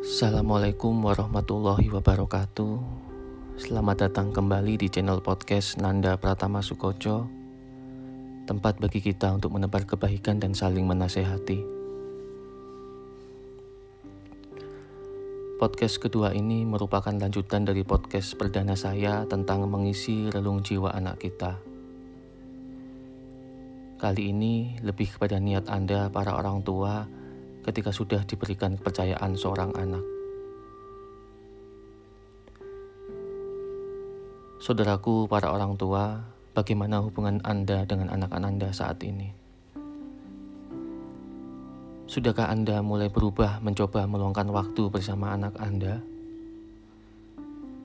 Assalamualaikum warahmatullahi wabarakatuh. Selamat datang kembali di channel podcast Nanda Pratama Sukoco Tempat bagi kita untuk menebar kebaikan dan saling menasehati. Podcast kedua ini merupakan lanjutan dari podcast perdana saya tentang mengisi relung jiwa anak kita. Kali ini lebih kepada niat Anda para orang tua ketika sudah diberikan kepercayaan seorang anak. Saudaraku, para orang tua, bagaimana hubungan Anda dengan anak anak Anda saat ini? Sudahkah Anda mulai berubah mencoba meluangkan waktu bersama anak Anda?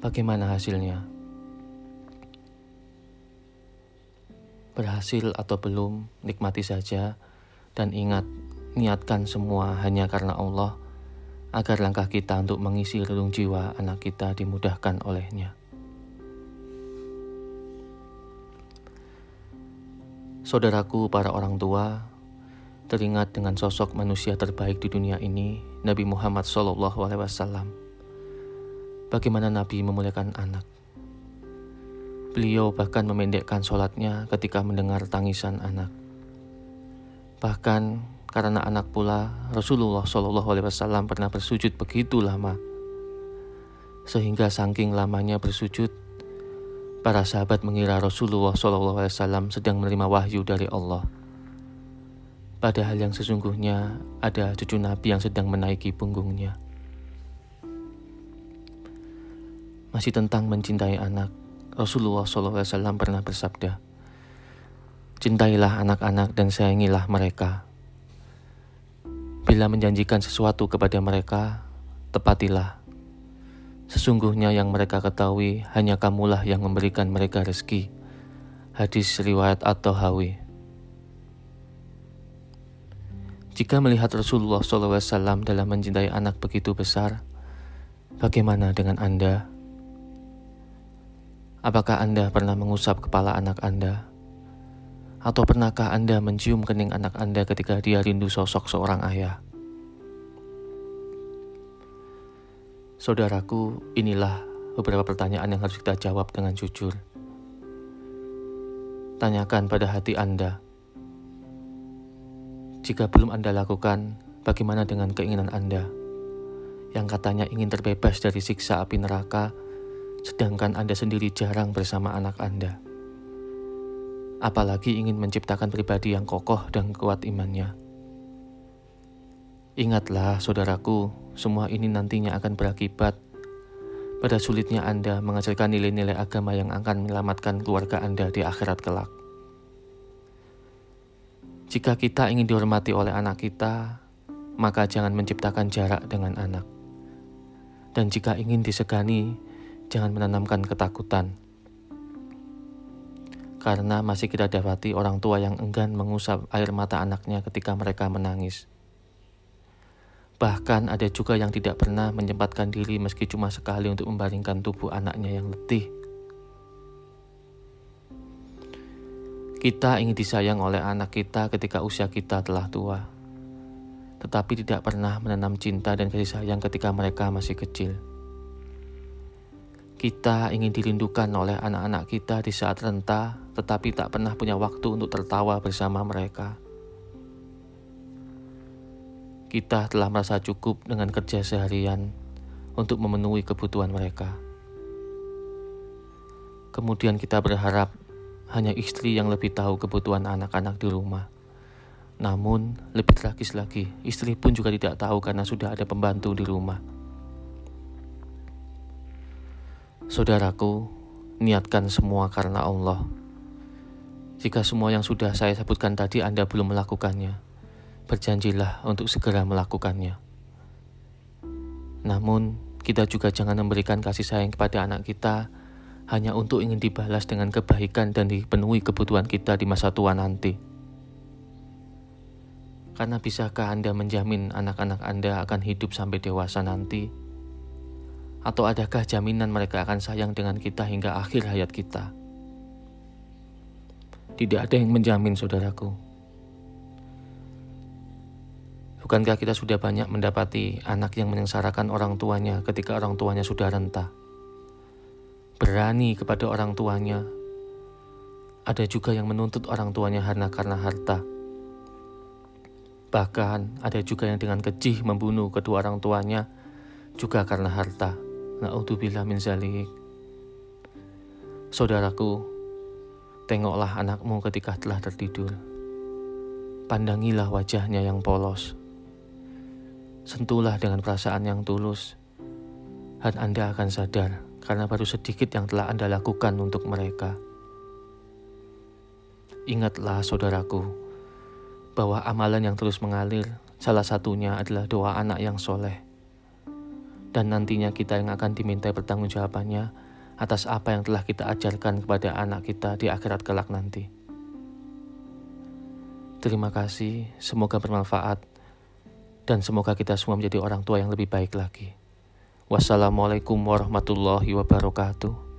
Bagaimana hasilnya? Berhasil atau belum, nikmati saja dan ingat niatkan semua hanya karena Allah, agar langkah kita untuk mengisi relung jiwa anak kita dimudahkan olehnya. Saudaraku, para orang tua, teringat dengan sosok manusia terbaik di dunia ini, Nabi Muhammad SAW. Bagaimana Nabi memuliakan anak. Beliau bahkan memendekkan sholatnya ketika mendengar tangisan anak. Bahkan karena anak pula Rasulullah Shallallahu Alaihi Wasallam pernah bersujud begitu lama, sehingga saking lamanya bersujud, para sahabat mengira Rasulullah Shallallahu Alaihi Wasallam sedang menerima wahyu dari Allah. Padahal yang sesungguhnya ada cucu Nabi yang sedang menaiki punggungnya. Masih tentang mencintai anak, Rasulullah SAW pernah bersabda, Cintailah anak-anak dan sayangilah mereka Bila menjanjikan sesuatu kepada mereka, tepatilah. Sesungguhnya yang mereka ketahui hanya kamulah yang memberikan mereka rezeki. Hadis riwayat atau hawi. Jika melihat Rasulullah SAW dalam mencintai anak begitu besar, bagaimana dengan Anda? Apakah Anda pernah mengusap kepala anak Anda? Atau pernahkah Anda mencium kening anak Anda ketika dia rindu sosok seorang ayah? Saudaraku, inilah beberapa pertanyaan yang harus kita jawab dengan jujur. Tanyakan pada hati Anda. Jika belum Anda lakukan, bagaimana dengan keinginan Anda? Yang katanya ingin terbebas dari siksa api neraka, sedangkan Anda sendiri jarang bersama anak Anda apalagi ingin menciptakan pribadi yang kokoh dan kuat imannya. Ingatlah, saudaraku, semua ini nantinya akan berakibat pada sulitnya Anda mengajarkan nilai-nilai agama yang akan menyelamatkan keluarga Anda di akhirat kelak. Jika kita ingin dihormati oleh anak kita, maka jangan menciptakan jarak dengan anak. Dan jika ingin disegani, jangan menanamkan ketakutan karena masih kita dapati orang tua yang enggan mengusap air mata anaknya ketika mereka menangis. Bahkan ada juga yang tidak pernah menyempatkan diri meski cuma sekali untuk membaringkan tubuh anaknya yang letih. Kita ingin disayang oleh anak kita ketika usia kita telah tua, tetapi tidak pernah menanam cinta dan kasih sayang ketika mereka masih kecil. Kita ingin dirindukan oleh anak-anak kita di saat renta, tetapi tak pernah punya waktu untuk tertawa bersama mereka. Kita telah merasa cukup dengan kerja seharian untuk memenuhi kebutuhan mereka. Kemudian kita berharap hanya istri yang lebih tahu kebutuhan anak-anak di rumah. Namun, lebih tragis lagi, istri pun juga tidak tahu karena sudah ada pembantu di rumah. Saudaraku, niatkan semua karena Allah. Jika semua yang sudah saya sebutkan tadi Anda belum melakukannya, berjanjilah untuk segera melakukannya. Namun, kita juga jangan memberikan kasih sayang kepada anak kita hanya untuk ingin dibalas dengan kebaikan dan dipenuhi kebutuhan kita di masa tua nanti. Karena bisakah Anda menjamin anak-anak Anda akan hidup sampai dewasa nanti? Atau adakah jaminan mereka akan sayang dengan kita hingga akhir hayat kita? Tidak ada yang menjamin, saudaraku. Bukankah kita sudah banyak mendapati anak yang menyengsarakan orang tuanya ketika orang tuanya sudah renta? Berani kepada orang tuanya. Ada juga yang menuntut orang tuanya karena karena harta. Bahkan ada juga yang dengan kejih membunuh kedua orang tuanya juga karena harta. Na'udzubillah min zalik. Saudaraku, tengoklah anakmu ketika telah tertidur. Pandangilah wajahnya yang polos Sentuhlah dengan perasaan yang tulus, dan Anda akan sadar karena baru sedikit yang telah Anda lakukan untuk mereka. Ingatlah, saudaraku, bahwa amalan yang terus mengalir, salah satunya adalah doa anak yang soleh. Dan nantinya kita yang akan diminta pertanggungjawabannya atas apa yang telah kita ajarkan kepada anak kita di akhirat kelak nanti. Terima kasih, semoga bermanfaat dan semoga kita semua menjadi orang tua yang lebih baik lagi. Wassalamualaikum warahmatullahi wabarakatuh.